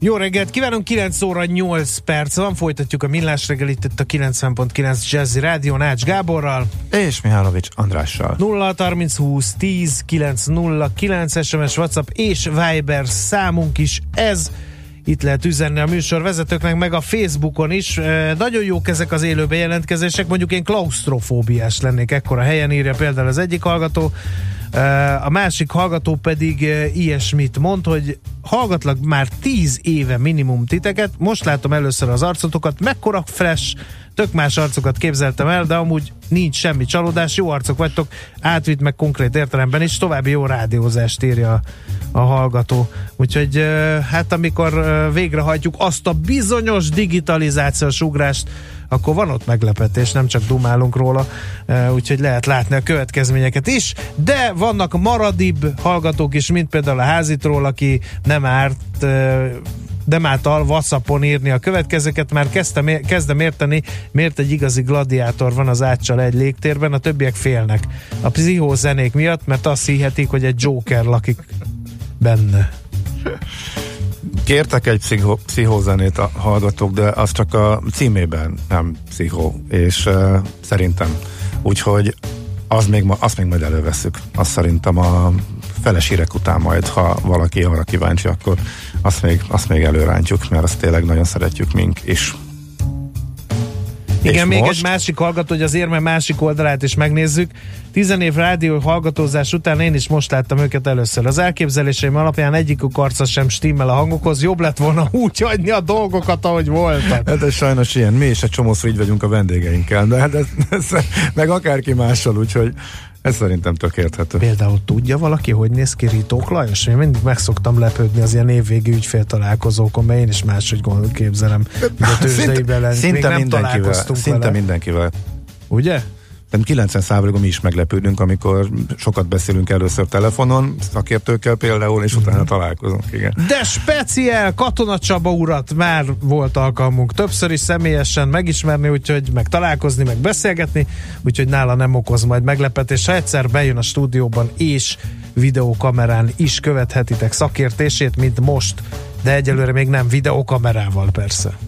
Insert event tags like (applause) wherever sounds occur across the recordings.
Jó reggelt, kívánunk 9 óra 8 perc van, folytatjuk a millás reggelit itt a 90.9 Jazzy Rádió Nács Gáborral. És Mihálovics Andrással. 0 30 20 10 9 0 9 SMS, WhatsApp és Viber számunk is ez. Itt lehet üzenni a műsor vezetőknek, meg a Facebookon is. E, nagyon jók ezek az élő bejelentkezések, mondjuk én klaustrofóbiás lennék ekkora helyen, írja például az egyik hallgató. A másik hallgató pedig ilyesmit mond, hogy hallgatlak már tíz éve minimum titeket, most látom először az arcotokat, mekkora fresh, tök más arcokat képzeltem el, de amúgy nincs semmi csalódás, jó arcok vagytok, átvitt meg konkrét értelemben is, további jó rádiózást írja a, hallgató. Úgyhogy hát amikor végrehajtjuk azt a bizonyos digitalizációs ugrást, akkor van ott meglepetés, nem csak dumálunk róla, úgyhogy lehet látni a következményeket is, de vannak maradibb hallgatók is, mint például a házitról, aki nem árt nem által WhatsAppon írni a következőket, már kezdtem, kezdem érteni, miért egy igazi gladiátor van az áccsal egy légtérben, a többiek félnek. A pszichózenék miatt, mert azt hihetik, hogy egy Joker lakik benne. Kértek egy pszicho, pszichózenét a hallgatók, de az csak a címében nem pszichó, és uh, szerintem. Úgyhogy az még ma, azt még majd előveszük. Azt szerintem a feles hírek után majd, ha valaki arra kíváncsi, akkor azt még, azt még előrántjuk, mert azt tényleg nagyon szeretjük mink is. Igen, még most? egy másik hallgató, hogy az érme másik oldalát is megnézzük. Tizen év rádió hallgatózás után én is most láttam őket először. Az elképzeléseim alapján egyikük arca sem stimmel a hangokhoz. Jobb lett volna úgy hagyni a dolgokat, ahogy voltak. Hát ez sajnos ilyen. Mi is egy csomószor így vagyunk a vendégeinkkel, de hát ez, ez, meg akárki mással, úgyhogy ez szerintem tök érthető. Például tudja valaki, hogy néz ki Ritók Lajos? Én mindig meg szoktam lepődni az ilyen évvégi ügyféltalálkozókon, mert én is máshogy képzelem. De (laughs) szinte, szinte mindenkivel, szinte vele. mindenkivel. Ugye? Nem 90%-ban mi is meglepődünk, amikor sokat beszélünk először telefonon, szakértőkkel például, és utána találkozunk. Igen. De speciál Katona Csaba urat már volt alkalmunk többször is személyesen megismerni, úgyhogy meg találkozni, meg beszélgetni, úgyhogy nála nem okoz majd meglepetés. Ha egyszer bejön a stúdióban és videókamerán is követhetitek szakértését, mint most, de egyelőre még nem videókamerával persze.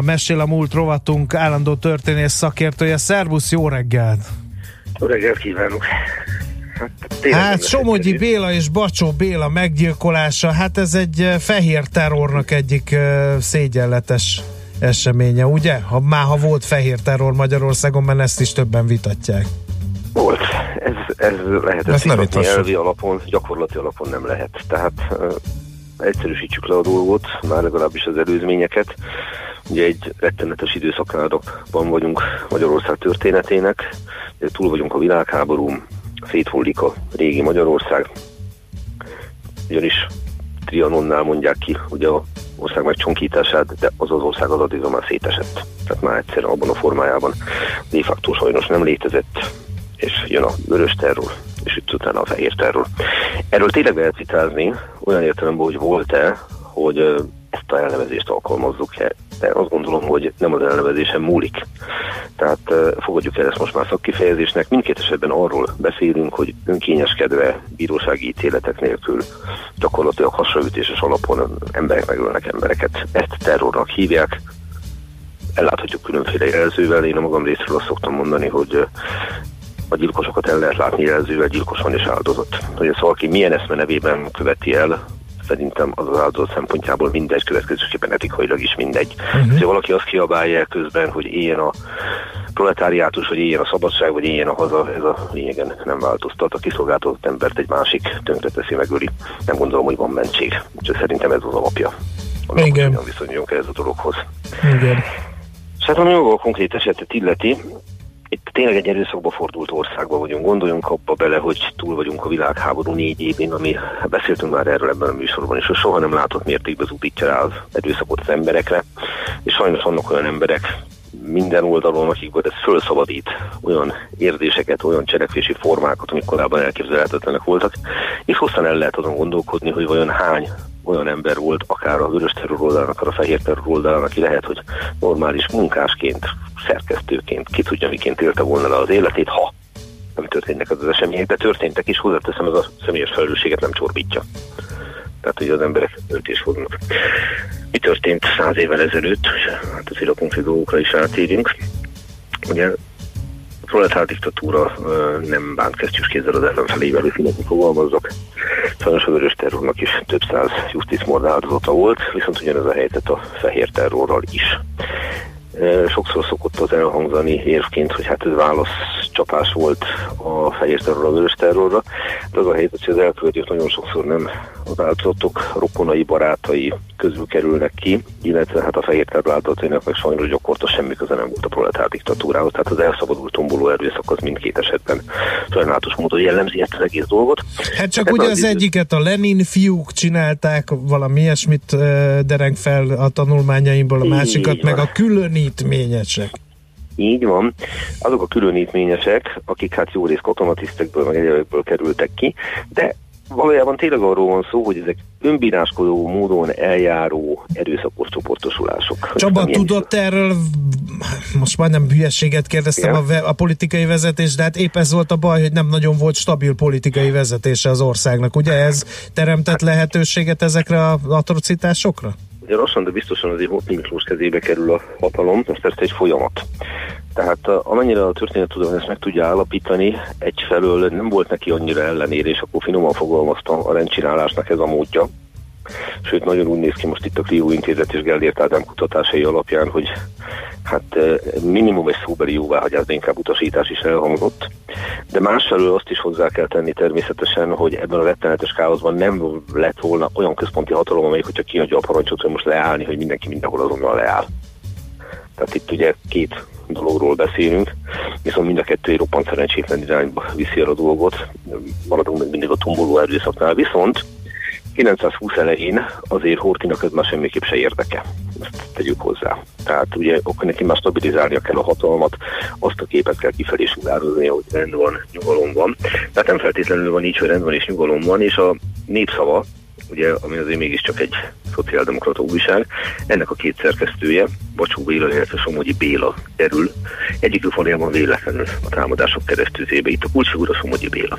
Mesél a múlt rovatunk állandó történész szakértője. Szervusz, jó reggelt! Jó reggelt kívánok! Hát, hát Somogyi Béla és Bacsó Béla meggyilkolása, hát ez egy fehér terrornak egyik szégyenletes eseménye, ugye? Ha, már ha volt fehér terror Magyarországon, mert ezt is többen vitatják. Volt. Ez, ez lehet ezt nem elvi alapon, gyakorlati alapon nem lehet. Tehát uh, egyszerűsítsük le a dolgot, már legalábbis az előzményeket. Ugye egy rettenetes időszakában vagyunk Magyarország történetének, túl vagyunk a világháború, széthullik a régi Magyarország, ugyanis Trianonnál mondják ki ugye a ország megcsonkítását, de az az ország az addigra már szétesett. Tehát már egyszer abban a formájában de facto sajnos nem létezett, és jön a vörös terror, és itt utána a fehér terror. Erről tényleg lehet citázni, olyan értelemben, hogy volt-e, hogy ezt a elnevezést alkalmazzuk-e de azt gondolom, hogy nem az elnevezésen múlik. Tehát fogadjuk el ezt most már szakkifejezésnek. Mindkét esetben arról beszélünk, hogy önkényeskedve bírósági ítéletek nélkül gyakorlatilag hasraütéses alapon emberek megölnek embereket. Ezt terrornak hívják. Elláthatjuk különféle jelzővel. Én a magam részről azt szoktam mondani, hogy a gyilkosokat el lehet látni jelzővel, gyilkos van és áldozat. Hogy ez valaki milyen eszme nevében követi el, szerintem az az áldozat szempontjából mindegy, következőképpen etikailag is mindegy. Uh-huh. Ha valaki azt kiabálja közben, hogy éljen a proletáriátus, hogy éljen a szabadság, vagy éljen a haza, ez a lényegen nem változtat. A kiszolgáltatott embert egy másik tönkreteszi, megöli. Nem gondolom, hogy van mentség. Úgyhogy szerintem ez az alapja. Igen. Hogyan viszonyuljunk ez a dologhoz. Igen. És hát ami a konkrét esetet illeti, itt tényleg egy erőszakba fordult országban vagyunk. Gondoljunk abba bele, hogy túl vagyunk a világháború négy évén, ami beszéltünk már erről ebben a műsorban hogy soha nem látott mértékben zúdítja rá az erőszakot az emberekre, és sajnos vannak olyan emberek, minden oldalon, akikből ez fölszabadít olyan érzéseket, olyan cselekvési formákat, amik korábban elképzelhetetlenek voltak, és hosszan el lehet azon gondolkodni, hogy vajon hány olyan ember volt, akár a vörös terror oldalán, akár a fehér terror oldalán, aki lehet, hogy normális munkásként, szerkesztőként, ki tudja, miként élte volna le az életét, ha nem történnek az, az események, de történtek is, hozzáteszem, ez a személyes felelősséget nem csorbítja. Tehát, hogy az emberek öltés fognak. Mi történt száz évvel ezelőtt, hát azért a konkrét dolgokra is átérünk. Ugye proletár diktatúra nem bánt kesztyűs kézzel az ellenfelével, hogy finomul fogalmazzak. Sajnos a vörös terrornak is több száz justice áldozata volt, viszont ugyanez a helyzet a fehér terrorral is. Sokszor szokott az elhangzani érvként, hogy hát ez válaszcsapás volt a fehér terrorra, a vörös terrorra. De az a helyzet, hogy az elkövetők nagyon sokszor nem az áldozatok rokonai, barátai közül kerülnek ki, illetve hát a fehér terror áldozatainak meg sajnos gyakorta semmi köze nem volt a proletár diktatúrához, tehát az elszabadult tomboló erőszak az mindkét esetben sajnálatos módon jellemzi ezt az egész dolgot. Hát csak hát ugye az, az egyiket a Lenin fiúk csinálták, valami ilyesmit dereng fel a tanulmányaimból, a másikat meg a különítményesek. Így van. Azok a különítményesek, akik hát jó rész katonatisztekből, meg egyébekből kerültek ki, de valójában tényleg arról van szó, hogy ezek önbíráskodó módon eljáró erőszakos csoportosulások. Csaba, tudott is? erről, most már nem hülyességet kérdeztem a, a politikai vezetés, de hát épp ez volt a baj, hogy nem nagyon volt stabil politikai vezetése az országnak. Ugye ez teremtett lehetőséget ezekre az atrocitásokra? Lassan, de biztosan azért Horthy Miklós kezébe kerül a hatalom, ez persze egy folyamat. Tehát amennyire a történettudomány ezt meg tudja állapítani, egyfelől nem volt neki annyira ellenérés, akkor finoman fogalmaztam a rendcsinálásnak ez a módja. Sőt, nagyon úgy néz ki most itt a Klió Intézet és Gellért Ádám kutatásai alapján, hogy hát minimum egy szóbeli jóváhagyás, de inkább utasítás is elhangzott. De másfelől azt is hozzá kell tenni természetesen, hogy ebben a rettenetes káoszban nem lett volna olyan központi hatalom, amelyik, hogyha kiadja a parancsot, hogy most leállni, hogy mindenki mindenhol azonnal leáll. Tehát itt ugye két dologról beszélünk, viszont mind a kettő roppant szerencsétlen irányba viszi el a dolgot. Maradunk még mindig a tomboló erőszaknál, viszont 920 elején azért Hortinak ez már semmiképp se érdeke. Ezt tegyük hozzá. Tehát ugye akkor neki már stabilizálnia kell a hatalmat, azt a képet kell kifelé sugározni, hogy rend van, nyugalom van. Tehát nem feltétlenül van így, hogy rend van és nyugalom van, és a népszava, ugye, ami azért mégiscsak egy szociáldemokrata újság, ennek a két szerkesztője, Bacsó Béla, illetve Somogyi Béla kerül. Egyikük valójában véletlenül a támadások keresztüzébe. Itt a kulcsfigura Somogyi Béla.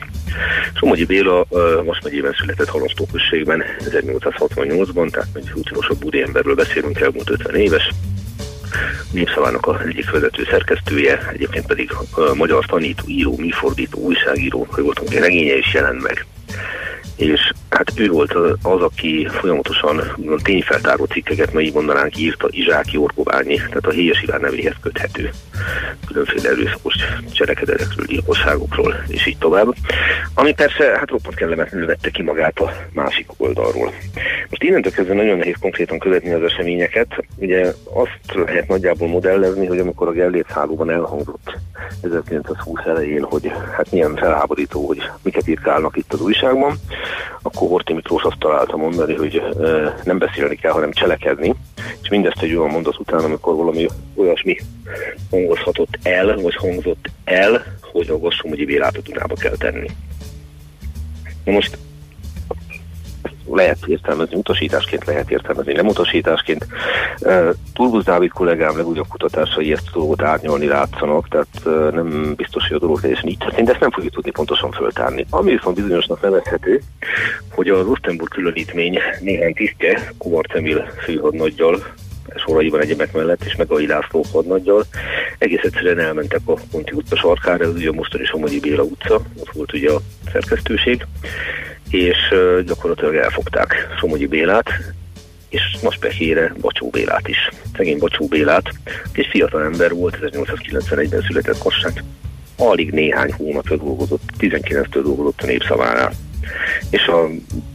Somogyi Béla uh, most megyében született Halomstóközségben 1868-ban, tehát egy útilosabb budi emberről beszélünk, elmúlt 50 éves népszavának a egyik vezető szerkesztője, egyébként pedig a magyar tanító, író, műfordító, újságíró, hogy voltunk, regénye is jelent meg és hát ő volt az, aki folyamatosan tényfeltáró cikkeket, ma így mondanánk, írta Izsáki Orgoványi, tehát a Héjes Iván nevéhez köthető különféle erőszakos cselekedetekről, gyilkosságokról, és így tovább. Ami persze, hát roppant kellemetlenül vette ki magát a másik oldalról. Most innentől kezdve nagyon nehéz konkrétan követni az eseményeket. Ugye azt lehet nagyjából modellezni, hogy amikor a Gellért hálóban elhangzott 1920 elején, hogy hát milyen felháborító, hogy miket írkálnak itt az újságban, akkor Horti Miklós azt találta mondani, hogy nem beszélni kell, hanem cselekedni, és mindezt egy olyan mondat után, amikor valami olyasmi hangozhatott el, vagy hangzott el, hogy a Gosszomogyi Bélát a Dunába kell tenni. Na most lehet értelmezni, utasításként lehet értelmezni, nem utasításként. Turbusz Dávid kollégám legújabb kutatásai ezt a dolgot árnyolni látszanak, tehát nem biztos, hogy a dolog teljesen így történt, de ezt nem fogjuk tudni pontosan föltárni. Ami viszont bizonyosnak nevezhető, hogy az Osztenburg különítmény néhány tisztje Kumarc Emil főhadnaggyal soraiban egyebek mellett, és meg a László hadnaggyal. Egész egyszerűen elmentek a Ponti utca sarkára, ez ugye a mostani Somogyi Béla utca, ott volt ugye a szerkesztőség, és gyakorlatilag elfogták Somogyi Bélát, és Naspehére Bacsó Bélát is. Szegény Bacsó Bélát, és fiatal ember volt, 1891-ben született Kassát. Alig néhány hónapja dolgozott, 19-től dolgozott a népszavánál. És a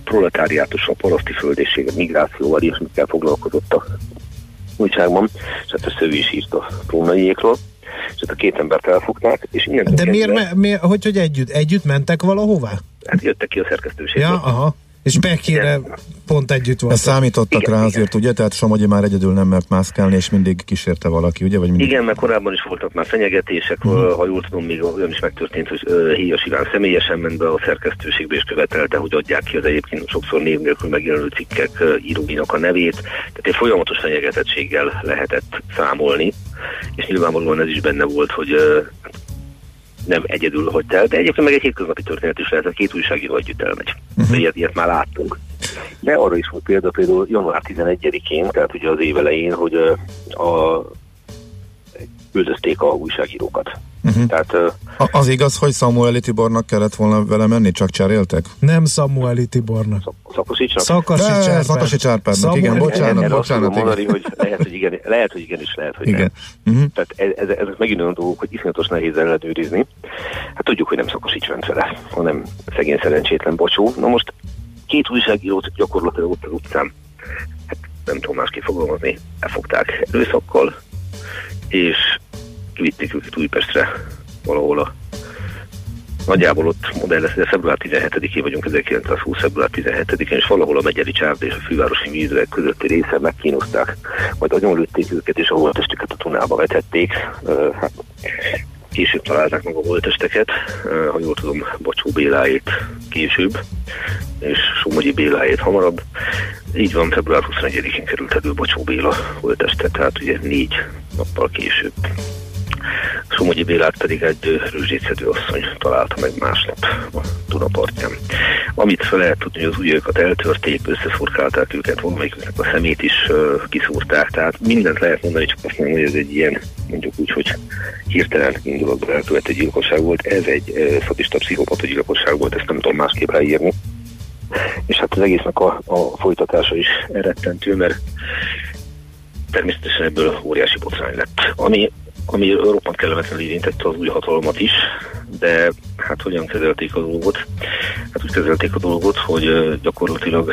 proletáriátus, a paraszti földészség, a migrációval ilyesmikkel foglalkozott a újságban, és hát ezt ő is írt a trónaiékról és ezt a két embert elfogták, és ilyen De miért, miért, hogy, hogy együtt? Együtt mentek valahová? Hát jöttek ki a szerkesztőségből. Ja, aha. És Bekére pont együtt volt. Számítottak igen, rá igen. azért, ugye? Tehát Somogyi már egyedül nem mert mászkálni, és mindig kísérte valaki, ugye? Vagy mindig... Igen, mert korábban is voltak már fenyegetések, uh-huh. ha jól tudom, még olyan is megtörtént, hogy Híjas Iván személyesen ment be a szerkesztőségbe, és követelte, hogy adják ki az egyébként sokszor név nélkül megjelenő cikkek íróinak a nevét. Tehát egy folyamatos fenyegetettséggel lehetett számolni, és nyilvánvalóan ez is benne volt, hogy nem egyedül hagyta el, de egyébként meg egy hétköznapi történet is lehet, a két újságíró együtt elmegy. Uh-huh. Ilyet, ilyet már láttunk. De arra is volt példa például január 11-én, tehát ugye az évelején, hogy a, üldözték a újságírókat. Uh-huh. Tehát, uh, az igaz, hogy Samueli Tibornak kellett volna vele menni, csak cseréltek? Nem Samueli Tibornak. Szakosicsnak? Szakasi Csárpád. Szakasi Csárpádnak, igen, bocsánat, bocsánat. igen. Mondani, hogy lehet, hogy igen, lehet, hogy igen, és lehet, hogy igen. nem. Uh-huh. Tehát ez, ezek megint olyan dolgok, hogy iszonyatos nehéz ellenőrizni. Hát tudjuk, hogy nem Szakosics ment vele, hanem szegény szerencsétlen bocsó. Na most két újságírót gyakorlatilag ott az utcán, hát nem tudom másképp fogalmazni, elfogták erőszakkal, és kivitték őket Újpestre valahol a Nagyjából ott modell lesz, de február 17-én vagyunk, 1920. február 17-én, és valahol a Megyeri Csárda és a fővárosi műzőek közötti része megkínozták, majd agyonlőtték őket, és a holtestüket a tunába vetették. Hát, később találták meg a holtesteket, ha jól tudom, Bacsó Béláét később, és Somogyi Béláét hamarabb. Így van, február 21-én került elő Bacsó Béla holteste, tehát ugye négy nappal később. Somogyi Bélát pedig egy rőzsétszedő asszony találta meg másnap a Dunapartján. Amit fel lehet tudni, hogy az ujjakat eltörték, összeszurkálták őket, valamelyiküknek a szemét is uh, kiszúrták, tehát mindent lehet mondani, csak azt mondom, hogy ez egy ilyen, mondjuk úgy, hogy hirtelen indulatban elkövető gyilkosság volt. Ez egy uh, szatista pszichopata gyilkosság volt, ezt nem tudom másképp ráírni. És hát az egésznek a, a folytatása is eredtentő, mert természetesen ebből óriási botrány lett. Ami ami roppant kellemetlenül érintette az új hatalmat is, de hát hogyan kezelték a dolgot? Hát úgy kezelték a dolgot, hogy gyakorlatilag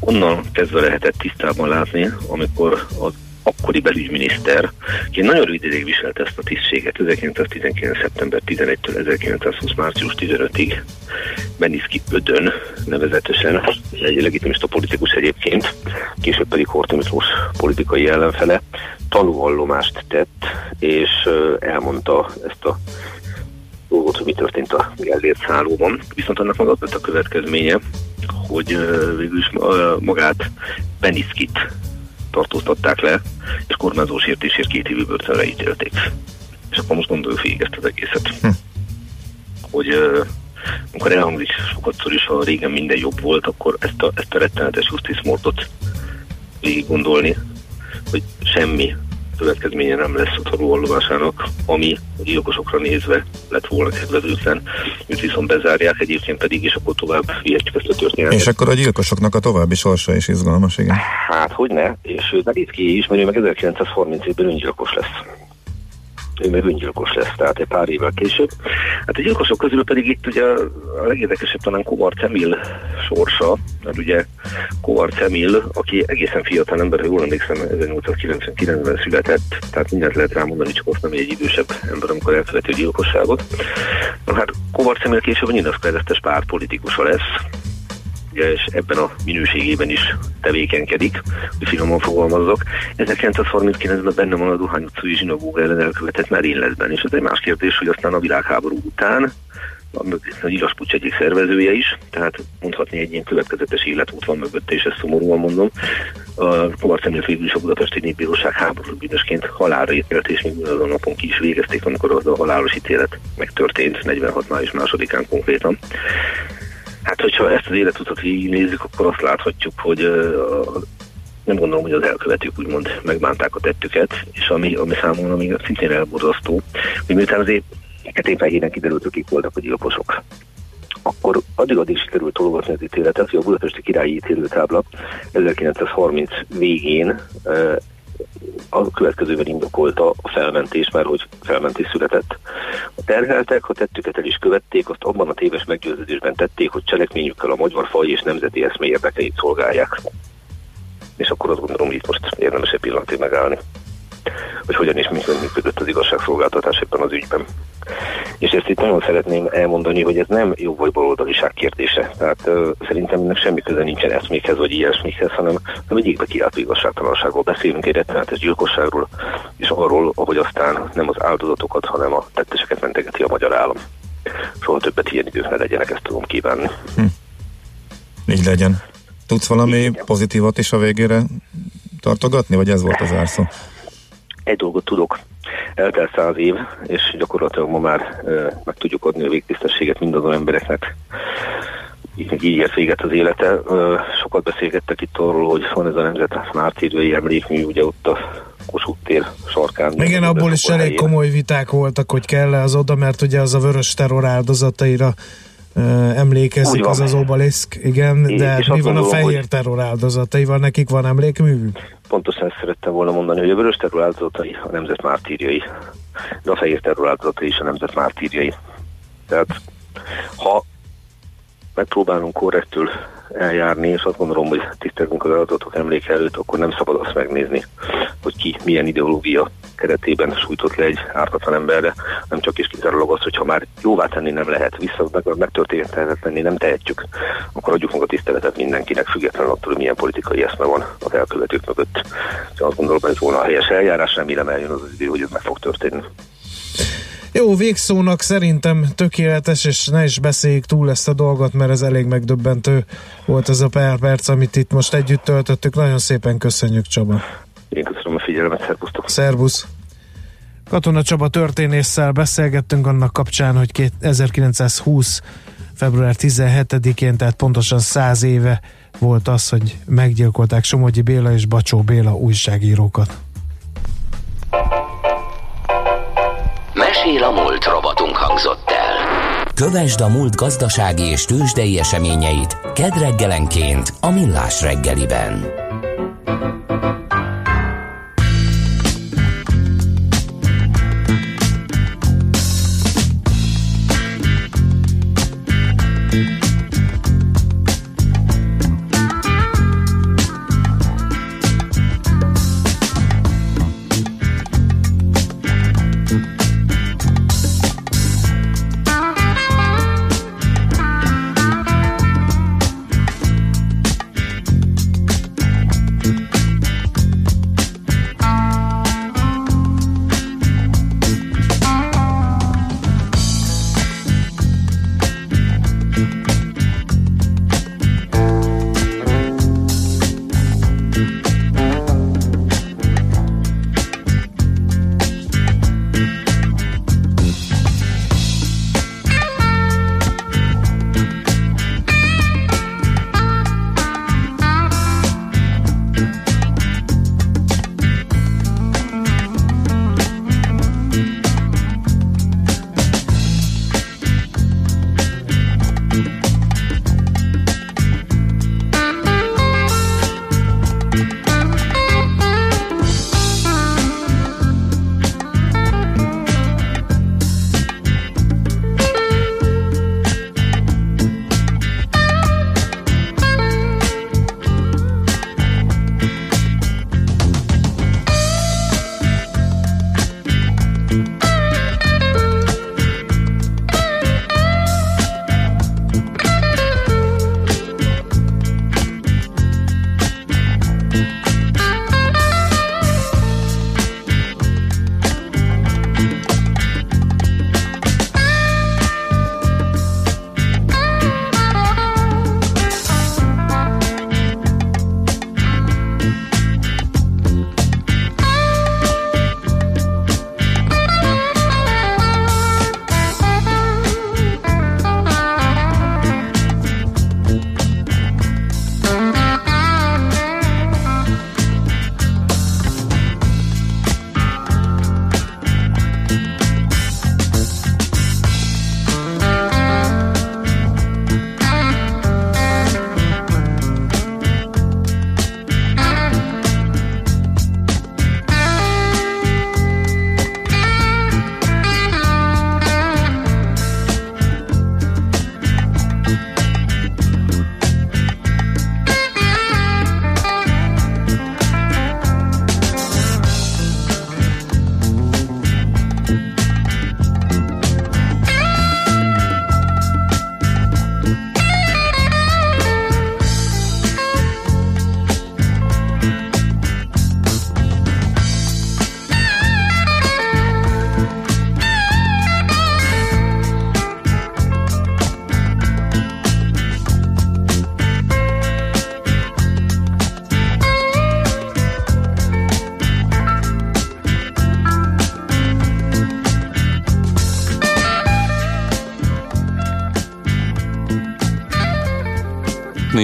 onnan kezdve lehetett tisztában látni, amikor az akkori belügyminiszter, aki nagyon rövid ideig viselte ezt a tisztséget, 1919. szeptember 11-től 1920. március 15-ig, Beniszki Ödön nevezetesen, egy legitimista politikus egyébként, később pedig Horthy Miklós politikai ellenfele, tanúvallomást tett, és elmondta ezt a dolgot, hogy mi történt a Gellért szállóban. Viszont annak maga a következménye, hogy végül is magát Beniszkit tartóztatták le, és kormányzó sértésért két évű börtönre ítélték. És akkor most gondoljuk végig ezt az egészet. Hm. Hogy uh, amikor elhangzik sokszor is, ha régen minden jobb volt, akkor ezt a, ezt a rettenetes justice mordot végig gondolni, hogy semmi következménye nem lesz a tanulvallomásának, ami a gyilkosokra nézve lett volna kedvezőtlen, őt viszont bezárják, egyébként pedig, és akkor tovább vihetjük ezt a történetet. És akkor a gyilkosoknak a további sorsa is izgalmas, igen. Hát, hogy ne, és itt ki is, mert ő meg 1930 évben öngyilkos lesz ő meg öngyilkos lesz, tehát egy pár évvel később. Hát a gyilkosok közül pedig itt ugye a legérdekesebb talán Kovar Cemil sorsa, mert ugye Kovar Cemil, aki egészen fiatal ember, ha jól emlékszem, 1899-ben született, tehát mindent lehet rámondani, csak azt nem egy idősebb ember, amikor elköveti a gyilkosságot. Na hát Kovar Cemil később a nyilas párt politikusa lesz, és ebben a minőségében is tevékenykedik, hogy finoman fogalmazzak. 1939-ben benne van a Duhány utcai zsinagóga ellen elkövetett merényletben, és ez egy más kérdés, hogy aztán a világháború után a Nyilaspucs egyik szervezője is, tehát mondhatni egy ilyen következetes életút van mögötte, és ezt szomorúan mondom. A Kovács Emil végül is a Budapesti Népbíróság háború bűnösként halálra ítélt, és még azon napon ki is végezték, amikor az a halálos ítélet megtörtént, 46 május másodikán konkrétan. Hát, hogyha ezt az életutat így nézzük, akkor azt láthatjuk, hogy uh, nem gondolom, hogy az elkövetők úgymond megbánták a tettüket, és ami, ami számomra még szintén elborzasztó, hogy miután azért feketén-fehéren kiderült, hogy kik voltak a gyilkosok. akkor addig-addig sikerült tologatni az ítéletet, hogy a budapesti királyi ítélőtábla 1930 végén a következővel indokolta a felmentés, mert hogy felmentés született. A terheltek, ha tettüket el is követték, azt abban a téves meggyőződésben tették, hogy cselekményükkel a magyar faj és nemzeti eszmé érdekeit szolgálják. És akkor azt gondolom, hogy itt most érdemes egy pillanatig megállni hogy hogyan is működött az igazságszolgáltatás ebben az ügyben. És ezt itt nagyon szeretném elmondani, hogy ez nem jó vagy baloldaliság kérdése. Tehát uh, szerintem ennek semmi köze nincsen eszmékhez vagy ilyesmikhez, hanem nem egy égbe kiáltó igazságtalanságról beszélünk, egy rettenetes gyilkosságról, és arról, hogy aztán nem az áldozatokat, hanem a tetteseket mentegeti a magyar állam. Soha többet ilyen idők ne legyenek, ezt tudom kívánni. Hm. Így legyen. Tudsz valami pozitívat is a végére tartogatni, vagy ez volt az árszó? Egy dolgot tudok, eltelt száz év, és gyakorlatilag ma már meg tudjuk adni a végtisztességet mindazon embereknek, így, ért véget az élete. Sokat beszélgettek itt arról, hogy van ez a nemzet mártírői emlékmű, ugye ott a Kossuth tér sarkán. Igen, abból is elég komoly viták voltak, hogy kell-e az oda, mert ugye az a vörös terror áldozataira emlékezik az az obeliszk, igen, é, de mi van a fehér hogy... terror áldozataival, nekik van emlékmű? Pontosan ezt szerettem volna mondani, hogy a vörös terror áldozatai a nemzet mártírjai, de a fehér terror áldozatai is a nemzet mártírjai. Tehát ha megpróbálunk korrektül eljárni, és azt gondolom, hogy tisztelünk az áldozatok emléke előtt, akkor nem szabad azt megnézni, hogy ki milyen ideológia keretében sújtott le egy ártatlan emberre, nem csak is kizárólag az, hogyha már jóvá tenni nem lehet, vissza meg, megtörténhetetlenni nem tehetjük, akkor adjuk meg a tiszteletet mindenkinek, függetlenül attól, hogy milyen politikai eszme van az elkövetők mögött. Csak azt gondolom, hogy ez volna a helyes eljárás, remélem eljön az idő, hogy ez meg fog történni. Jó, végszónak szerintem tökéletes, és ne is beszéljük túl ezt a dolgot, mert ez elég megdöbbentő volt ez a pár perc, amit itt most együtt töltöttük. Nagyon szépen köszönjük, Csaba. Én köszönöm a figyelmet, szervusztok. Szervusz. Katona Csaba történésszel beszélgettünk annak kapcsán, hogy 1920. február 17-én, tehát pontosan 100 éve volt az, hogy meggyilkolták Somogyi Béla és Bacsó Béla újságírókat. Mesél a múlt robotunk hangzott el. Kövesd a múlt gazdasági és tőzsdei eseményeit kedd reggelenként a Millás reggeliben.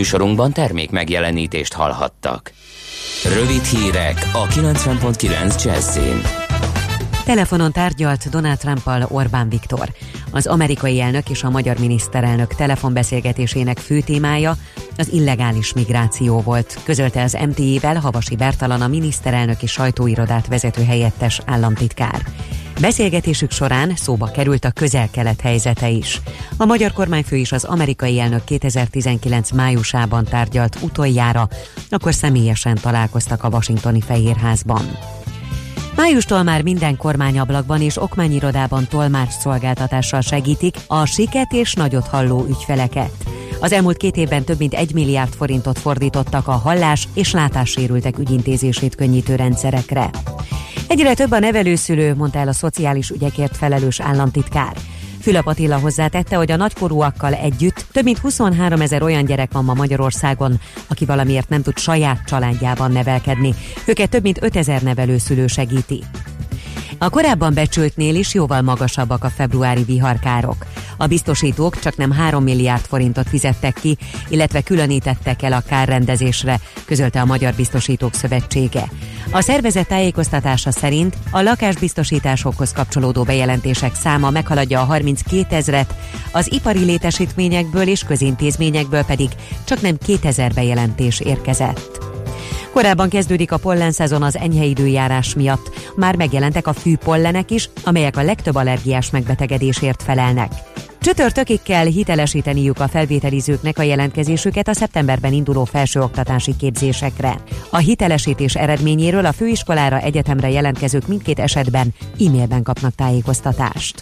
Műsorunkban termék megjelenítést hallhattak. Rövid hírek a 90.9 Jazzin. Telefonon tárgyalt Donald Trumpal Orbán Viktor. Az amerikai elnök és a magyar miniszterelnök telefonbeszélgetésének fő témája az illegális migráció volt, közölte az MTI-vel Havasi Bertalan a miniszterelnöki sajtóirodát vezető helyettes államtitkár. Beszélgetésük során szóba került a közel-kelet helyzete is. A magyar kormányfő is az amerikai elnök 2019 májusában tárgyalt utoljára, akkor személyesen találkoztak a washingtoni Fehérházban. Májustól már minden kormányablakban és okmányirodában tolmács szolgáltatással segítik a siket és nagyot halló ügyfeleket. Az elmúlt két évben több mint egy milliárd forintot fordítottak a hallás és látássérültek ügyintézését könnyítő rendszerekre. Egyre több a nevelőszülő, mondta el a szociális ügyekért felelős államtitkár. Fülöp Attila hozzátette, hogy a nagykorúakkal együtt több mint 23 ezer olyan gyerek van ma Magyarországon, aki valamiért nem tud saját családjában nevelkedni. Őket több mint 5000 nevelőszülő segíti. A korábban becsültnél is jóval magasabbak a februári viharkárok. A biztosítók csak nem 3 milliárd forintot fizettek ki, illetve különítettek el a kárrendezésre, közölte a Magyar Biztosítók Szövetsége. A szervezet tájékoztatása szerint a lakásbiztosításokhoz kapcsolódó bejelentések száma meghaladja a 32 ezret, az ipari létesítményekből és közintézményekből pedig csak nem 2000 bejelentés érkezett. Korábban kezdődik a pollenszezon az enyhe időjárás miatt. Már megjelentek a fűpollenek is, amelyek a legtöbb allergiás megbetegedésért felelnek. Csütörtökig kell hitelesíteniük a felvételizőknek a jelentkezésüket a szeptemberben induló felsőoktatási képzésekre. A hitelesítés eredményéről a főiskolára egyetemre jelentkezők mindkét esetben e-mailben kapnak tájékoztatást.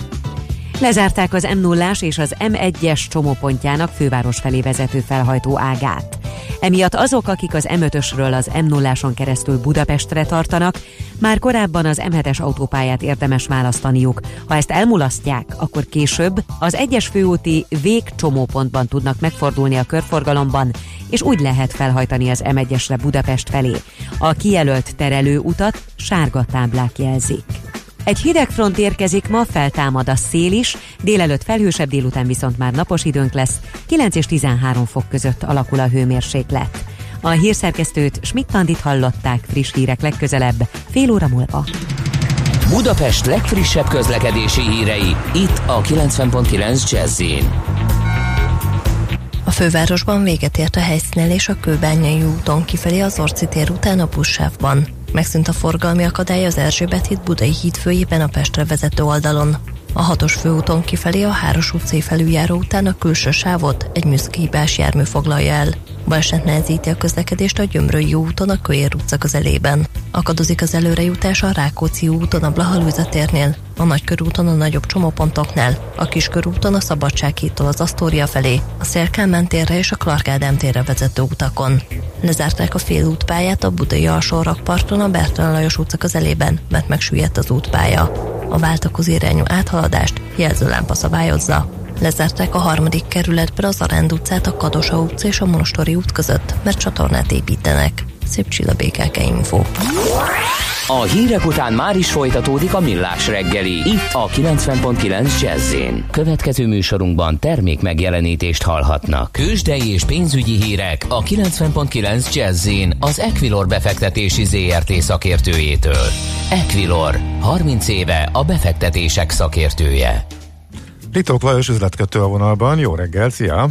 Lezárták az m 0 és az M1-es csomópontjának főváros felé vezető felhajtó ágát. Emiatt azok, akik az M5-ösről az m 0 keresztül Budapestre tartanak, már korábban az M7-es autópályát érdemes választaniuk. Ha ezt elmulasztják, akkor később az egyes főúti végcsomópontban tudnak megfordulni a körforgalomban, és úgy lehet felhajtani az M1-esre Budapest felé. A kijelölt terelő utat sárga táblák jelzik. Egy hideg front érkezik, ma feltámad a szél is, délelőtt felhősebb, délután viszont már napos időnk lesz, 9 és 13 fok között alakul a hőmérséklet. A hírszerkesztőt Schmidt-Tandit hallották friss hírek legközelebb, fél óra múlva. Budapest legfrissebb közlekedési hírei, itt a 90.9 jazz a fővárosban véget ért a helyszínelés a Kőbányai úton kifelé az Orci tér után a buszsávban. Megszűnt a forgalmi akadály az Erzsébet híd Budai híd főjében a Pestre vezető oldalon. A hatos főúton kifelé a Háros utcai felüljáró után a külső sávot egy műszkihibás jármű foglalja el. Baleset nehezíti a közlekedést a Gyömrői úton a Köér utca közelében. Akadozik az előrejutás a Rákóczi úton a Blahalúza térnél, a Nagykörúton a nagyobb csomópontoknál, a Kiskörúton a Szabadsághídtól az Asztória felé, a Szélkámán térre és a Clark térre vezető utakon. Lezárták a félútpályát a Budai alsó rakparton a Bertalan Lajos utca közelében, mert megsüllyedt az útpálya. A váltakozó irányú áthaladást jelzőlámpa szabályozza. Lezárták a harmadik kerületben az Aránd utcát a Kadosa utca és a Monostori út között, mert csatornát építenek. Szép csilla BKK Info. A hírek után már is folytatódik a millás reggeli. Itt a 90.9 jazz Következő műsorunkban termék megjelenítést hallhatnak. Kősdei és pénzügyi hírek a 90.9 jazz az Equilor befektetési ZRT szakértőjétől. Equilor, 30 éve a befektetések szakértője. Litók Lajos üzletkötő a vonalban. Jó reggel, szia!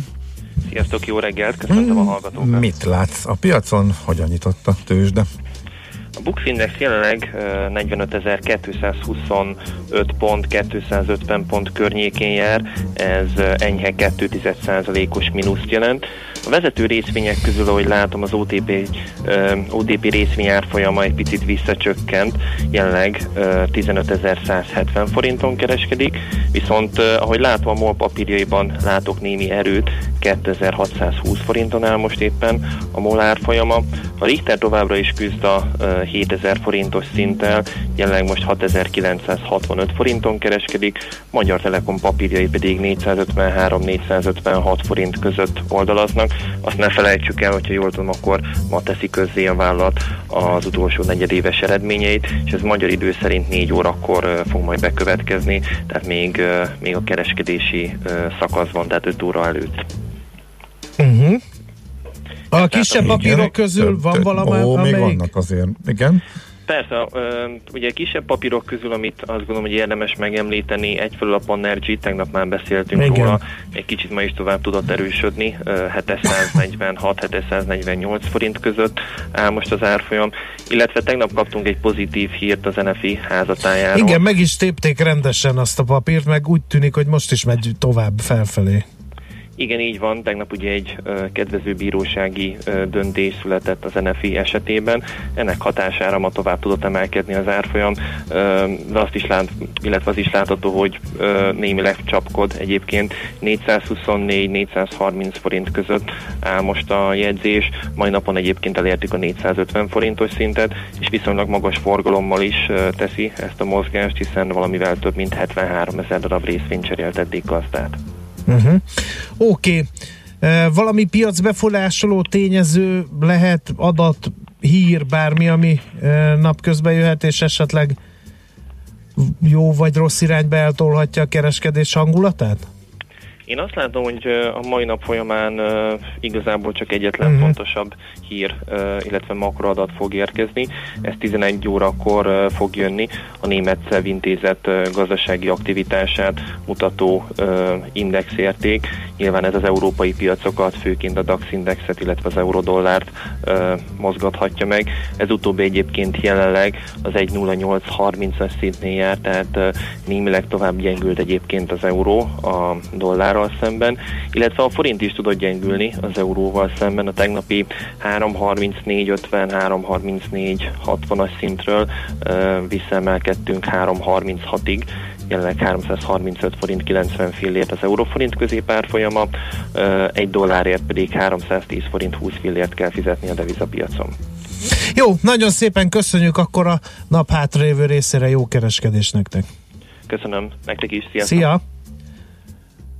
Sziasztok, jó reggelt, köszöntöm a hmm, hallgatókat. Mit látsz a piacon? Hogyan nyitott a tőzsde? A Bux Index jelenleg 45.225 pont, 250 pont környékén jár, ez enyhe 2,1%-os mínuszt jelent. A vezető részvények közül, ahogy látom, az OTP, OTP részvény árfolyama egy picit visszacsökkent, jelenleg 15.170 forinton kereskedik, viszont ahogy látom a MOL papírjaiban látok némi erőt, 2620 forinton áll most éppen a MOL árfolyama. A Richter továbbra is küzd a 7000 forintos szinttel, jelenleg most 6965 forinton kereskedik, Magyar Telekom papírjai pedig 453-456 forint között oldalaznak. Azt ne felejtsük el, hogyha jól tudom, akkor ma teszi közzé a vállalat az utolsó negyedéves eredményeit, és ez magyar idő szerint 4 órakor fog majd bekövetkezni, tehát még, még a kereskedési szakaszban, tehát 5 óra előtt. Uh-huh. A kisebb papírok közül van valami, Ó, még vannak azért, igen. Persze, ugye kisebb papírok közül, amit azt gondolom, hogy érdemes megemlíteni, egyfelől a Panergy, tegnap már beszéltünk Igen. róla, egy kicsit ma is tovább tudott erősödni, 746-748 forint között áll most az árfolyam, illetve tegnap kaptunk egy pozitív hírt az NFI házatájáról. Igen, meg is tépték rendesen azt a papírt, meg úgy tűnik, hogy most is megy tovább felfelé. Igen, így van. Tegnap ugye egy kedvező bírósági döntés született az NFI esetében. Ennek hatására ma tovább tudott emelkedni az árfolyam, de azt is lát, illetve az is látható, hogy némileg csapkod egyébként 424-430 forint között áll most a jegyzés. Mai napon egyébként elértük a 450 forintos szintet, és viszonylag magas forgalommal is teszi ezt a mozgást, hiszen valamivel több mint 73 ezer darab részvényt cserélt eddig gazdát. Uh-huh. Oké. Okay. Valami piacbefolyásoló tényező lehet, adat, hír, bármi, ami napközben jöhet, és esetleg jó vagy rossz irányba eltolhatja a kereskedés hangulatát? Én azt látom, hogy a mai nap folyamán igazából csak egyetlen uh-huh. fontosabb hír, illetve makroadat fog érkezni. Ez 11 órakor fog jönni a német SZEV intézet gazdasági aktivitását mutató indexérték. Nyilván ez az európai piacokat, főként a DAX indexet, illetve az eurodollárt mozgathatja meg. Ez utóbbi egyébként jelenleg az 1.0830-as szintnél jár, tehát némileg tovább gyengült egyébként az euró a dollárral szemben, illetve a forint is tudott gyengülni az euróval szemben. A tegnapi 3.34.50, 3.34.60-as szintről visszaemelkedtünk 3.36-ig, jelenleg 335 forint 90 fillért az euróforint középárfolyama, egy dollárért pedig 310 forint 20 fillért kell fizetni a devizapiacon. Jó, nagyon szépen köszönjük akkor a nap hátralévő részére jó kereskedés nektek. Köszönöm, nektek is, sziasztok! Szia!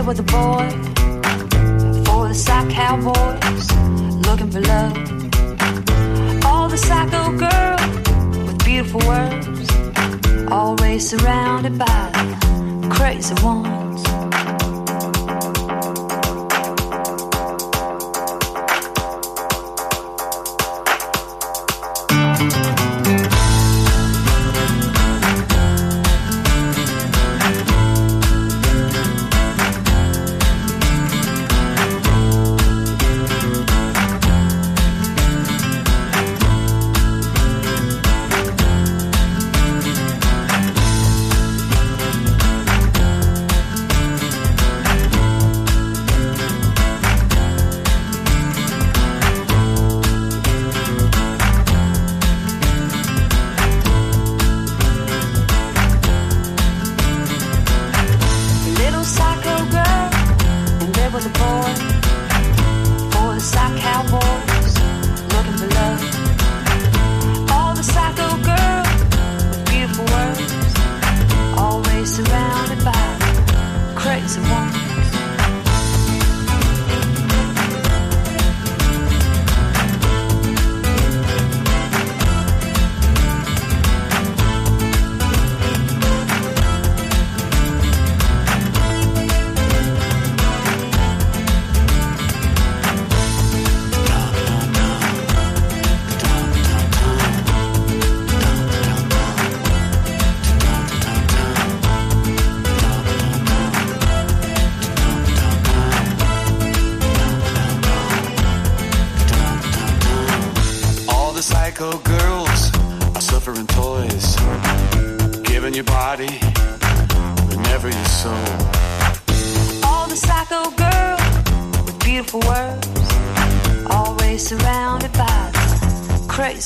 there with a boy for the sock cowboys looking for love. All the psycho girls with beautiful words, always surrounded by crazy ones.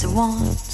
once.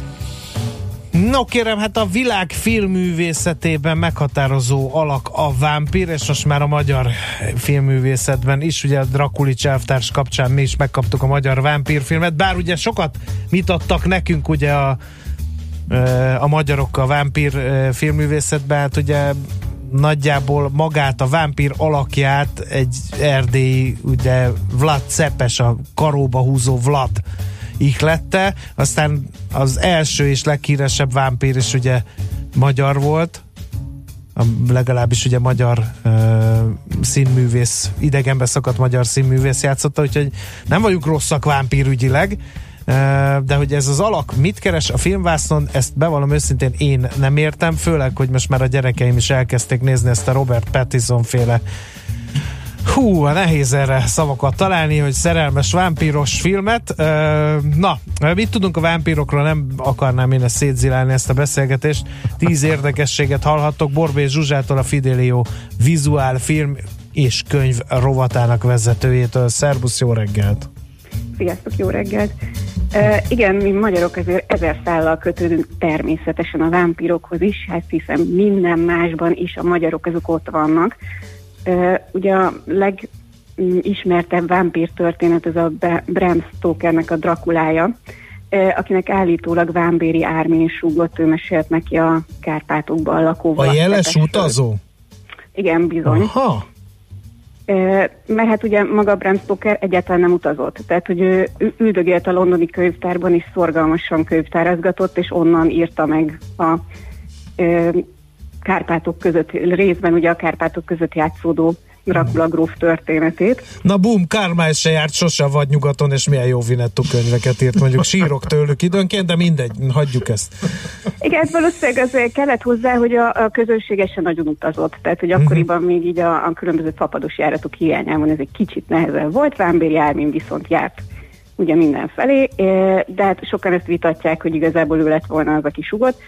No kérem, hát a világ filmművészetében meghatározó alak a vámpír, és most már a magyar filmművészetben is, ugye a Drakulics elvtárs kapcsán mi is megkaptuk a magyar vámpírfilmet, bár ugye sokat adtak nekünk ugye a, a magyarok a vámpír filmművészetben, hát ugye nagyjából magát a vámpír alakját egy erdélyi, ugye Vlad Cepes, a karóba húzó Vlad ihlette, aztán az első és leghíresebb vámpír is ugye magyar volt, a, legalábbis ugye magyar uh, színművész, idegenbe szakadt magyar színművész játszotta, úgyhogy nem vagyunk rosszak vámpírügyileg, uh, de hogy ez az alak mit keres a filmvásznon, ezt bevallom őszintén én nem értem, főleg, hogy most már a gyerekeim is elkezdték nézni ezt a Robert Pattinson féle Hú, nehéz erre szavakat találni, hogy szerelmes vámpíros filmet. Na, mit tudunk a vámpírokról? Nem akarnám én ezt szétzilálni, ezt a beszélgetést. Tíz érdekességet hallhattok Borbé Zsuzsától a Fidelio vizuál film és könyv rovatának vezetőjétől. Szerbusz, jó reggelt! Sziasztok, jó reggelt! Uh, igen, mi magyarok azért ezer szállal kötődünk természetesen a vámpírokhoz is, hát hiszen minden másban is a magyarok azok ott vannak. Ugye a legismertebb vámpír történet ez a Bram Stokernek a Drakulája, akinek állítólag vámbéri Ármin súgott, ő mesélt neki a Kárpátokban lakó A jeles utazó? Igen, bizony. Aha. Mert hát ugye maga Bram Stoker egyáltalán nem utazott. Tehát, hogy ő üldögélt a londoni könyvtárban, és szorgalmasan könyvtárazgatott, és onnan írta meg a Kárpátok között, részben ugye a Kárpátok között játszódó Dracula gróf történetét. Na bum, Kármán se járt sose vagy nyugaton, és milyen jó Vinettu könyveket írt, mondjuk sírok tőlük időnként, de mindegy, hagyjuk ezt. Igen, valószínűleg az kellett hozzá, hogy a, a közönségesen nagyon utazott, tehát hogy mhm. akkoriban uh-huh. még így a, a különböző fapados járatok hiányában ez egy kicsit nehezebb volt, Vámbér Jármin viszont járt ugye mindenfelé, de hát sokan ezt vitatják, hogy igazából ő lett volna az, aki sugott.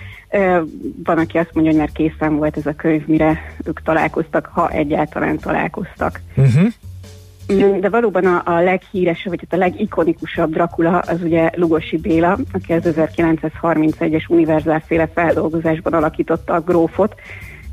Van, aki azt mondja, hogy már készen volt ez a könyv, mire ők találkoztak, ha egyáltalán találkoztak. Uh-huh. De valóban a, a leghíresebb, vagy hát a legikonikusabb Dracula az ugye Lugosi Béla, aki az 1931-es univerzálféle feldolgozásban alakította a grófot,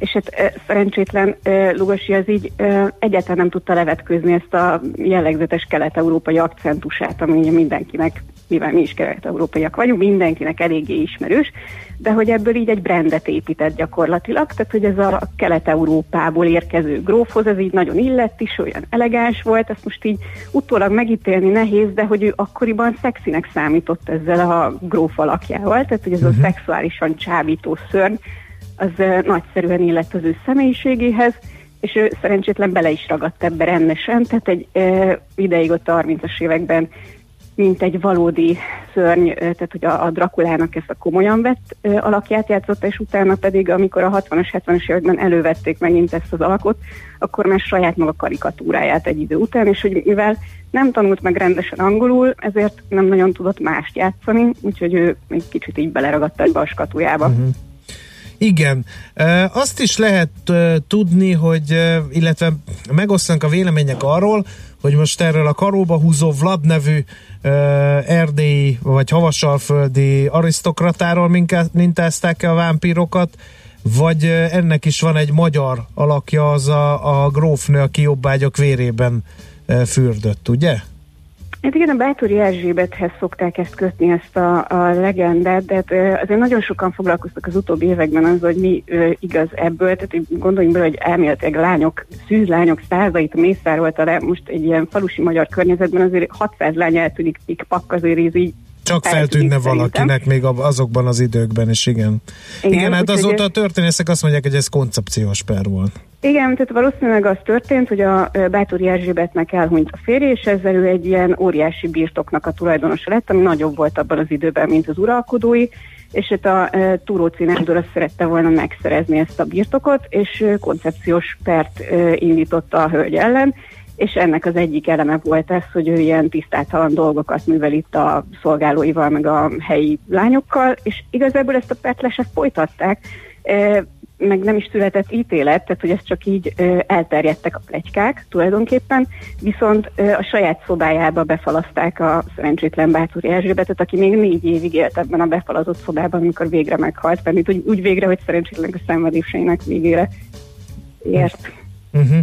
és hát szerencsétlen Lugosi az így egyáltalán nem tudta levetkőzni ezt a jellegzetes kelet-európai akcentusát, ami ugye mindenkinek, mivel mi is kelet-európaiak vagyunk, mindenkinek eléggé ismerős, de hogy ebből így egy brandet épített gyakorlatilag, tehát hogy ez a kelet-európából érkező grófhoz, ez így nagyon illett is, olyan elegáns volt, ezt most így utólag megítélni nehéz, de hogy ő akkoriban szexinek számított ezzel a gróf alakjával, tehát hogy ez uh-huh. a mhm. szexuálisan csábító szörny, az nagyszerűen illett az ő személyiségéhez, és ő szerencsétlen bele is ragadt ebbe rendesen, tehát egy ideig ott a 30-as években mint egy valódi szörny, tehát hogy a, a Drakulának ezt a komolyan vett e, alakját játszotta, és utána pedig, amikor a 60-as, 70-es években elővették megint ezt az alakot, akkor már saját maga karikatúráját egy idő után, és hogy mivel nem tanult meg rendesen angolul, ezért nem nagyon tudott mást játszani, úgyhogy ő egy kicsit így beleragadt egy baskatujába. Uh-huh. Igen, azt is lehet tudni, hogy, illetve megosztanak a vélemények arról, hogy most erről a karóba húzó Vlad nevű erdélyi vagy havasalföldi arisztokratáról mintázták-e a vámpírokat, vagy ennek is van egy magyar alakja, az a, a grófnő, aki jobbágyok vérében fürdött, ugye? Hát igen, a Bátori Erzsébethez szokták ezt kötni, ezt a, a legendát, de hát, azért nagyon sokan foglalkoztak az utóbbi években az, hogy mi ö, igaz ebből, tehát gondoljunk bele, hogy elméletileg lányok, szűzlányok százait mészárolta le, most egy ilyen falusi magyar környezetben azért 600 lány eltűnik pikpak, azért így csak feltűnne valakinek még azokban az időkben is, igen. Igen, igen hát azóta a történészek azt mondják, hogy ez koncepciós per volt. Igen, tehát valószínűleg az történt, hogy a Bátori Erzsébetnek elhunyt a férje, és ezzel ő egy ilyen óriási birtoknak a tulajdonosa lett, ami nagyobb volt abban az időben, mint az uralkodói, és hát a e, Túróci Nándor azt szerette volna megszerezni ezt a birtokot, és koncepciós pert e, indította a hölgy ellen, és ennek az egyik eleme volt ez, hogy ő ilyen tisztátalan dolgokat művel itt a szolgálóival, meg a helyi lányokkal, és igazából ezt a petleset folytatták, meg nem is született ítélet, tehát hogy ez csak így elterjedtek a plegykák tulajdonképpen, viszont a saját szobájába befalaszták a szerencsétlen Bátori Erzsébetet, aki még négy évig élt ebben a befalazott szobában, amikor végre meghalt, mert úgy, úgy végre, hogy szerencsétlen a szenvedéseinek végére ért. Uh-huh.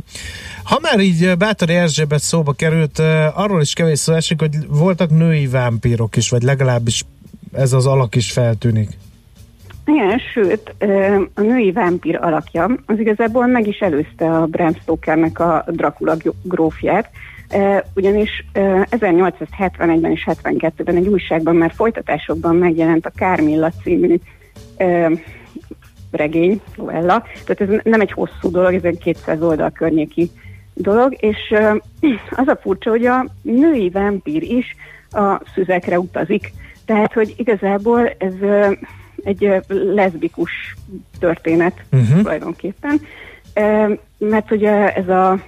Ha már így Bátori Erzsébet szóba került, arról is kevés szó esik, hogy voltak női vámpírok is, vagy legalábbis ez az alak is feltűnik. Igen, sőt, a női vámpír alakja az igazából meg is előzte a Bram Stokernek a Dracula grófját, ugyanis 1871-ben és 72-ben egy újságban már folytatásokban megjelent a Kármilla című regény, novella, tehát ez nem egy hosszú dolog, ez egy 200 oldal környéki dolog, és (clears throat) az a furcsa, hogy a női vámpír is a szüzekre utazik. Tehát, hogy igazából ez egy leszbikus történet uh-huh. tulajdonképpen, mert ugye ez a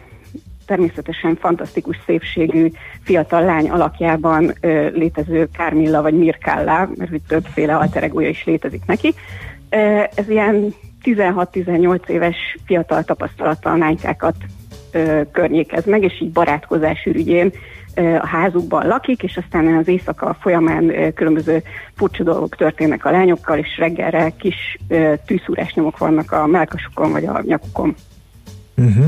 természetesen fantasztikus szépségű fiatal lány alakjában létező Kármilla vagy Mirkállá, mert hogy többféle alteregója is létezik neki. Ez ilyen 16-18 éves fiatal tapasztalattal lánykákat környékez meg, és így barátkozás ürügyén a házukban lakik, és aztán az éjszaka folyamán különböző furcsa dolgok történnek a lányokkal, és reggelre kis tűszúrás nyomok vannak a melkasukon vagy a nyakukon. Uh-huh.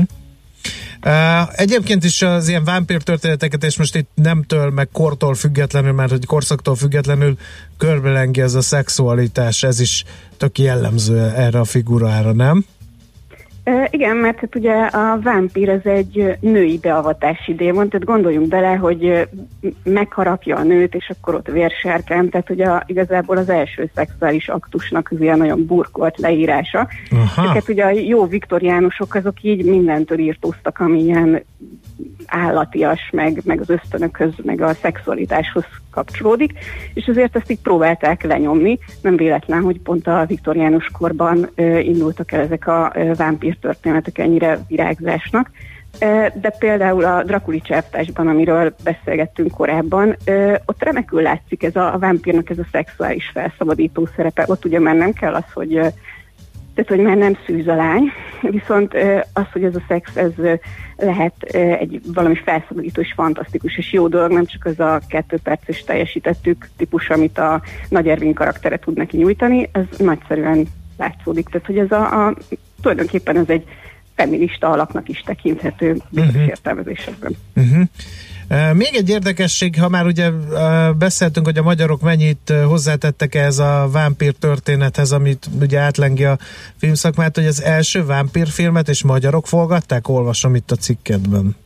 Egyébként is az ilyen vámpír történeteket, és most itt nemtől, meg kortól függetlenül, mert hogy korszaktól függetlenül körbelengi ez a szexualitás, ez is tök jellemző erre a figurára, nem? E, igen, mert hát ugye a vámpír az egy női beavatási démon, tehát gondoljunk bele, hogy megharapja a nőt, és akkor ott vérserken, tehát ugye a, igazából az első szexuális aktusnak az ilyen nagyon burkolt leírása. Aha. hát ugye a jó viktoriánusok azok így mindentől írtóztak, ami ilyen állatias, meg, meg az ösztönökhöz, meg a szexualitáshoz kapcsolódik, és azért ezt így próbálták lenyomni. Nem véletlen, hogy pont a viktoriánus korban ö, indultak el ezek a ö, vámpír történetek ennyire virágzásnak. De például a Drakuli csáptásban, amiről beszélgettünk korábban, ott remekül látszik ez a, a vámpírnak ez a szexuális felszabadító szerepe. Ott ugye már nem kell az, hogy tehát hogy már nem szűz a lány, viszont az, hogy ez a szex, ez lehet egy valami felszabadító és fantasztikus és jó dolog, nem csak az a kettő perces teljesítettük típus, amit a Nagy Ervin karaktere tud neki nyújtani, ez nagyszerűen látszódik. Tehát, hogy ez a, a tulajdonképpen ez egy feminista alaknak is tekinthető bizonyos uh-huh. értelmezésekben. Uh-huh. Még egy érdekesség, ha már ugye beszéltünk, hogy a magyarok mennyit hozzátettek ez a vámpír történethez, amit ugye átlengi a filmszakmát, hogy az első vámpír filmet és magyarok forgatták, olvasom itt a cikketben.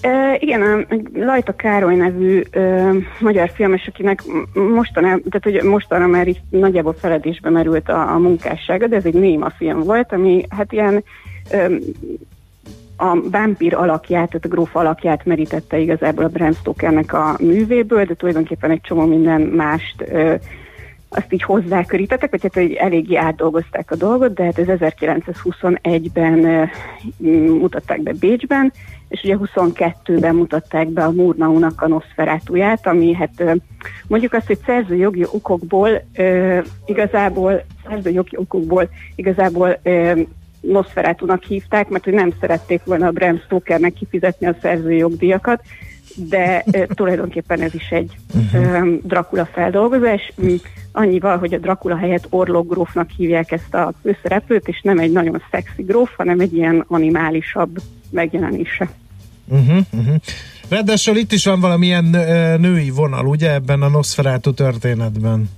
E, igen, a Lajta Károly nevű e, magyar filmes, akinek mostanában, tehát hogy mostanra már is nagyjából feledésbe merült a, a munkássága, de ez egy néma film volt, ami hát ilyen e, a vámpír alakját, tehát a gróf alakját merítette igazából a Bram Stokernek a művéből, de tulajdonképpen egy csomó minden mást ö, azt így hozzákörítettek, vagy hát hogy eléggé átdolgozták a dolgot, de hát ez 1921-ben ö, mutatták be Bécsben, és ugye 22-ben mutatták be a Murnaunak a Nosferatuját, ami hát mondjuk azt, hogy szerzőjogi okokból igazából szerzőjogi okokból igazából Nosferatunak hívták, mert hogy nem szerették volna a Bram Stokernek kifizetni a szerzői jogdíjakat, de tulajdonképpen ez is egy uh-huh. Dracula feldolgozás, annyival, hogy a Dracula helyett Orlok grófnak hívják ezt a főszereplőt, és nem egy nagyon szexi gróf, hanem egy ilyen animálisabb megjelenése. Uh-huh, uh-huh. Ráadásul itt is van valamilyen női vonal, ugye, ebben a Nosferatu történetben?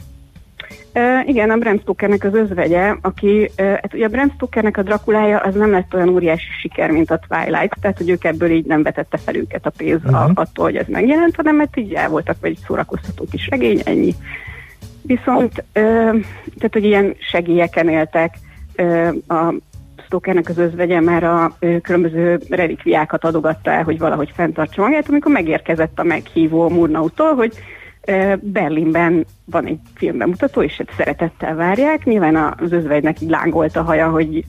Uh, igen, a Bram Stokernek az özvegye, aki, uh, hát ugye a Bram Stokernek a Drakulája az nem lett olyan óriási siker, mint a Twilight, tehát hogy ők ebből így nem vetette fel őket a pénz uh-huh. attól, hogy ez megjelent, hanem mert így el voltak, vagy egy szórakoztató kis regény, ennyi. Viszont, uh, tehát hogy ilyen segélyeken éltek uh, a Stokernek az özvegye már a uh, különböző relikviákat adogatta el, hogy valahogy fenntartsa magát, amikor megérkezett a meghívó Murnautól, hogy Berlinben van egy filmbemutató, és ezt szeretettel várják. Nyilván az özvegynek így lángolt a haja, hogy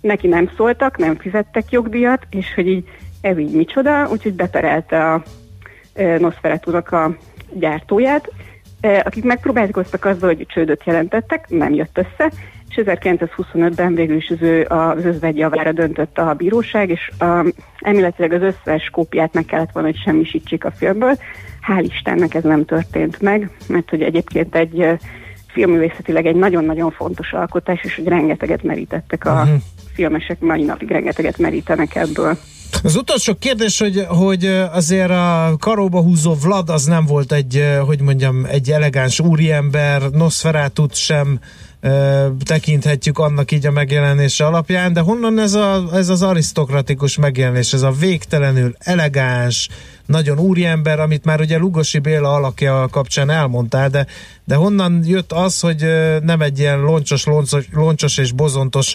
neki nem szóltak, nem fizettek jogdíjat, és hogy így ez így micsoda, úgyhogy beterelte a Nosferatu-nak a gyártóját, akik megpróbálkoztak azzal, hogy csődöt jelentettek, nem jött össze, és 1925-ben végül is az, ő, az özvegy javára döntött a bíróság, és a, elméletileg az összes kópiát meg kellett volna, hogy semmisítsék a filmből, Hál' Istennek ez nem történt meg, mert hogy egyébként egy filmművészetileg egy nagyon-nagyon fontos alkotás, és hogy rengeteget merítettek a uh-huh. filmesek, mai napig rengeteget merítenek ebből. Az utolsó kérdés, hogy, hogy azért a karóba húzó Vlad az nem volt egy, hogy mondjam, egy elegáns úriember, Nosferatut sem tekinthetjük annak így a megjelenése alapján, de honnan ez, a, ez az arisztokratikus megjelenés, ez a végtelenül elegáns, nagyon úriember, amit már ugye Lugosi Béla alakja kapcsán elmondtál, de, de honnan jött az, hogy nem egy ilyen loncsos, loncsos, loncsos és bozontos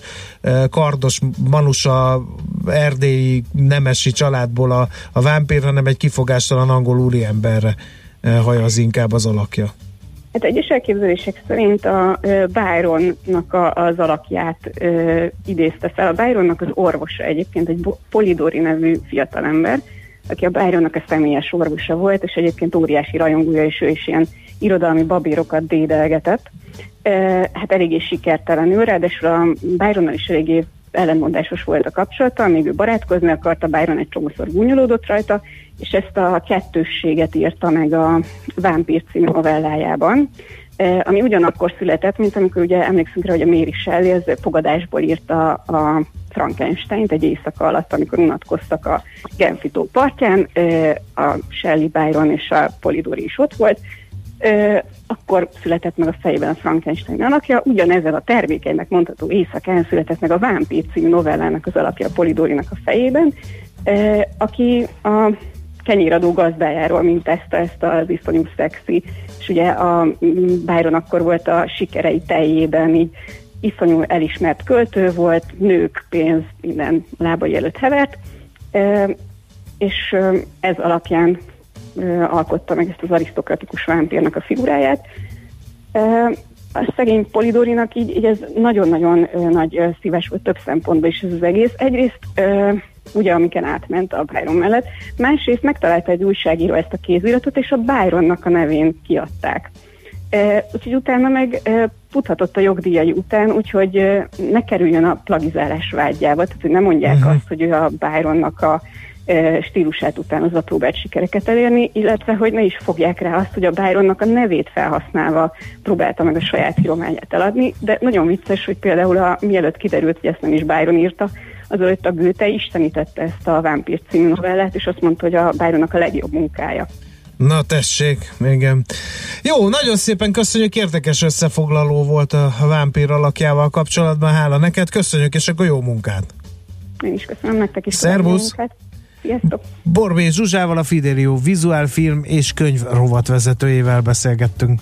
kardos manusa erdélyi nemesi családból a, a vámpír, hanem egy kifogástalan angol úriemberre hajaz inkább az alakja. Hát egyes elképzelések szerint a Byronnak a, az alakját ö, idézte fel. A Byronnak az orvosa egyébként egy Polidori nevű fiatalember, aki a Byronnak a személyes orvosa volt, és egyébként óriási rajongója, és ő is ilyen irodalmi babírokat dédelgetett. Hát eléggé sikertelenül, ráadásul a Byronnal is eléggé ellenmondásos volt a kapcsolata, amíg ő barátkozni akarta, Byron egy csomószor gúnyolódott rajta, és ezt a kettősséget írta meg a Vámpír című novellájában, ami ugyanakkor született, mint amikor ugye emlékszünk rá, hogy a Mary Shelley ez fogadásból írta a Frankenstein-t egy éjszaka alatt, amikor unatkoztak a Genfitó partján, a Shelley Byron és a Polidori is ott volt, akkor született meg a fejében a Frankenstein alakja, ugyanezen a termékenynek mondható éjszakán született meg a Vámpír című novellának az alakja a Polidorinak a fejében, aki a kenyéradó gazdájáról mint ezt, ezt az iszonyú szexi, és ugye a Byron akkor volt a sikerei teljében, így iszonyú elismert költő volt, nők, pénz, minden lábai előtt hevert, és ez alapján alkotta meg ezt az arisztokratikus vámpírnak a figuráját. A szegény Polidorinak így, így ez nagyon-nagyon nagy szíves volt több szempontból is ez az egész. Egyrészt ugye amiken átment a Byron mellett, másrészt megtalálta egy újságíró ezt a kéziratot, és a Byronnak a nevén kiadták. Úgyhogy utána meg futhatott a jogdíjai után, úgyhogy ne kerüljön a plagizálás vágyjába, tehát hogy ne mondják uh-huh. azt, hogy ő a Byronnak a stílusát utánozva próbált sikereket elérni, illetve hogy ne is fogják rá azt, hogy a Byronnak a nevét felhasználva próbálta meg a saját írományát eladni, de nagyon vicces, hogy például a, mielőtt kiderült, hogy ezt nem is Byron írta, azelőtt a Goethe istenítette ezt a Vámpír című novellát, és azt mondta, hogy a Byronnak a legjobb munkája. Na tessék, igen. Jó, nagyon szépen köszönjük, érdekes összefoglaló volt a vámpír alakjával kapcsolatban, hála neked, köszönjük, és akkor jó munkát! Én is köszönöm nektek is. Szervusz! Sziasztok! Borbé Zsuzsával a Fidelio vizuálfilm és könyv rovatvezetőjével beszélgettünk.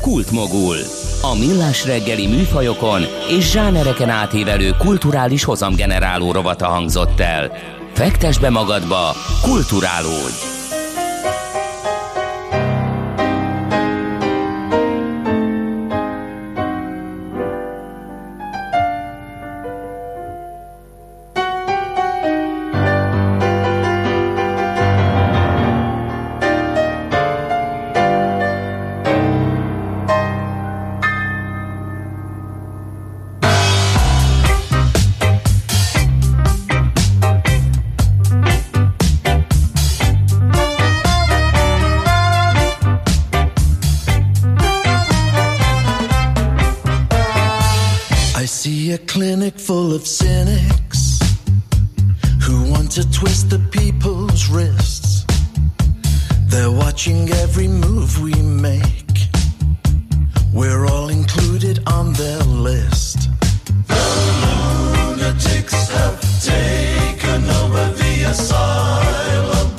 Kultmogul. A millás reggeli műfajokon és zsánereken átívelő kulturális hozamgeneráló rovata hangzott el. Fektes be magadba, kulturálódj! to twist the people's wrists. They're watching every move we make. We're all included on their list. The lunatics have taken over the asylum.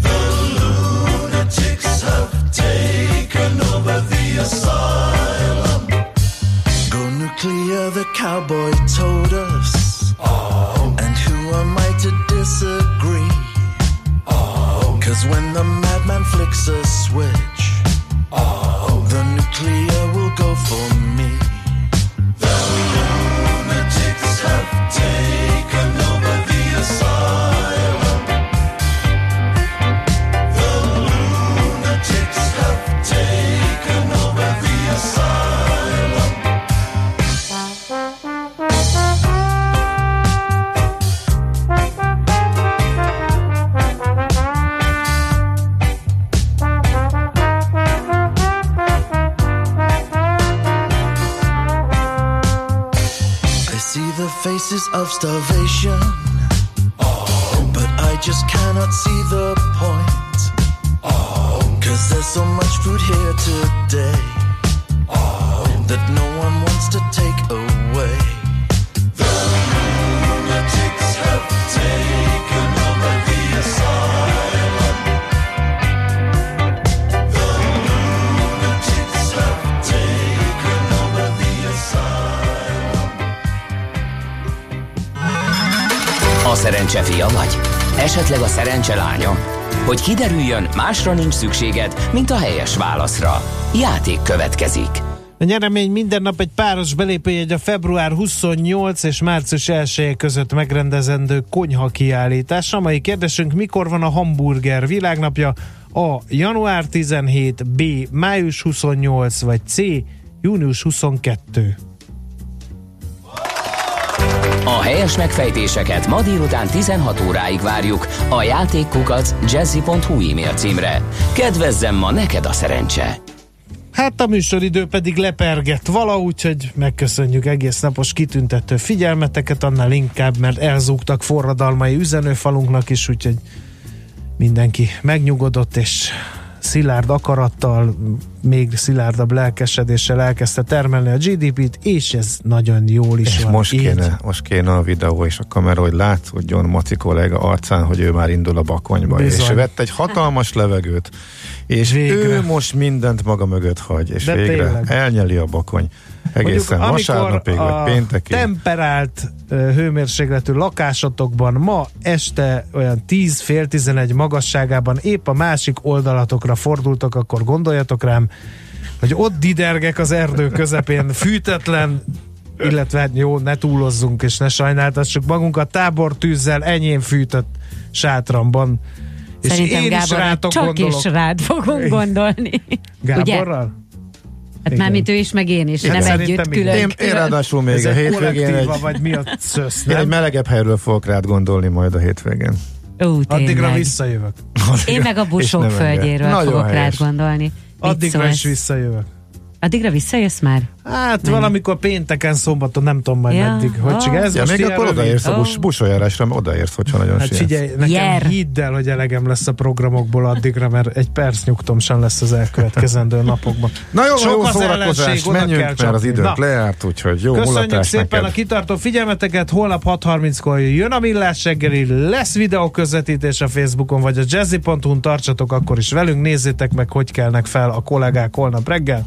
The lunatics have taken over the asylum. Go nuclear, the cowboy told us. is when the madman flicks a switch. Oh, the nuclear will go for me. Szerencse fia vagy? Esetleg a szerencse lánya? Hogy kiderüljön, másra nincs szükséged, mint a helyes válaszra. Játék következik. A nyeremény minden nap egy páros belépőjegy a február 28 és március 1 között megrendezendő konyha kiállítás. A mai kérdésünk, mikor van a hamburger világnapja? A. január 17, B. május 28, vagy C. június 22. A helyes megfejtéseket ma délután 16 óráig várjuk a játékkukac jazzy.hu e-mail címre. Kedvezzem ma neked a szerencse! Hát a műsoridő pedig lepergett valahogy, hogy megköszönjük egész napos kitüntető figyelmeteket, annál inkább, mert elzúgtak forradalmai üzenőfalunknak is, úgyhogy mindenki megnyugodott, és szilárd akarattal, még szilárdabb lelkesedéssel elkezdte termelni a GDP-t, és ez nagyon jól is és van. Most kéne, most kéne a videó és a kamera, hogy látszódjon Maci kollega arcán, hogy ő már indul a bakonyba, Bizony. és vett egy hatalmas levegőt, és végre. ő most mindent maga mögött hagy, és De végre tényleg. elnyeli a bakony. Egészen Mondjuk, vasárnapig, vagy péntekig. temperált hőmérsékletű lakásotokban ma este olyan 10 fél 11 magasságában épp a másik oldalatokra fordultok, akkor gondoljatok rám, hogy ott didergek az erdő közepén fűtetlen illetve hát jó, ne túlozzunk és ne sajnáltassuk magunkat, tábortűzzel enyém fűtött sátramban. Szerintem és én Gábor, is rátok csak gondolok. is rád fogunk gondolni. Gáborral? Ugye? Hát már mint ő is, meg én is, nem együtt, külön, én, én ráadásul még Ez a hétvégén egy, vagy mi a szösz, nem? egy melegebb helyről fogok rád gondolni majd a hétvégén. Ó, Addigra visszajövök. Addigra, én meg a busók földjéről fogok rád gondolni. Addigra is visszajövök. Addigra visszajössz már? Hát nem. valamikor pénteken, szombaton, nem tudom majd ja. meddig. Hogy csak ez ja, most még akkor odaérsz a bus, buszojárásra, odaérsz, hogyha nagyon Hát figyelj, nekem Jer. hidd el, hogy elegem lesz a programokból addigra, mert egy perc nyugtom sem lesz az elkövetkezendő napokban. Na jó, Sok jó szórakozás, menjünk, mert az időnk lejárt, úgyhogy jó Köszönjük szépen neked. a kitartó figyelmeteket, holnap 6.30-kor jön a Millás reggeli, lesz videó közvetítés a Facebookon, vagy a jazzy.hu-n tartsatok akkor is velünk, nézzétek meg, hogy kelnek fel a kollégák holnap reggel.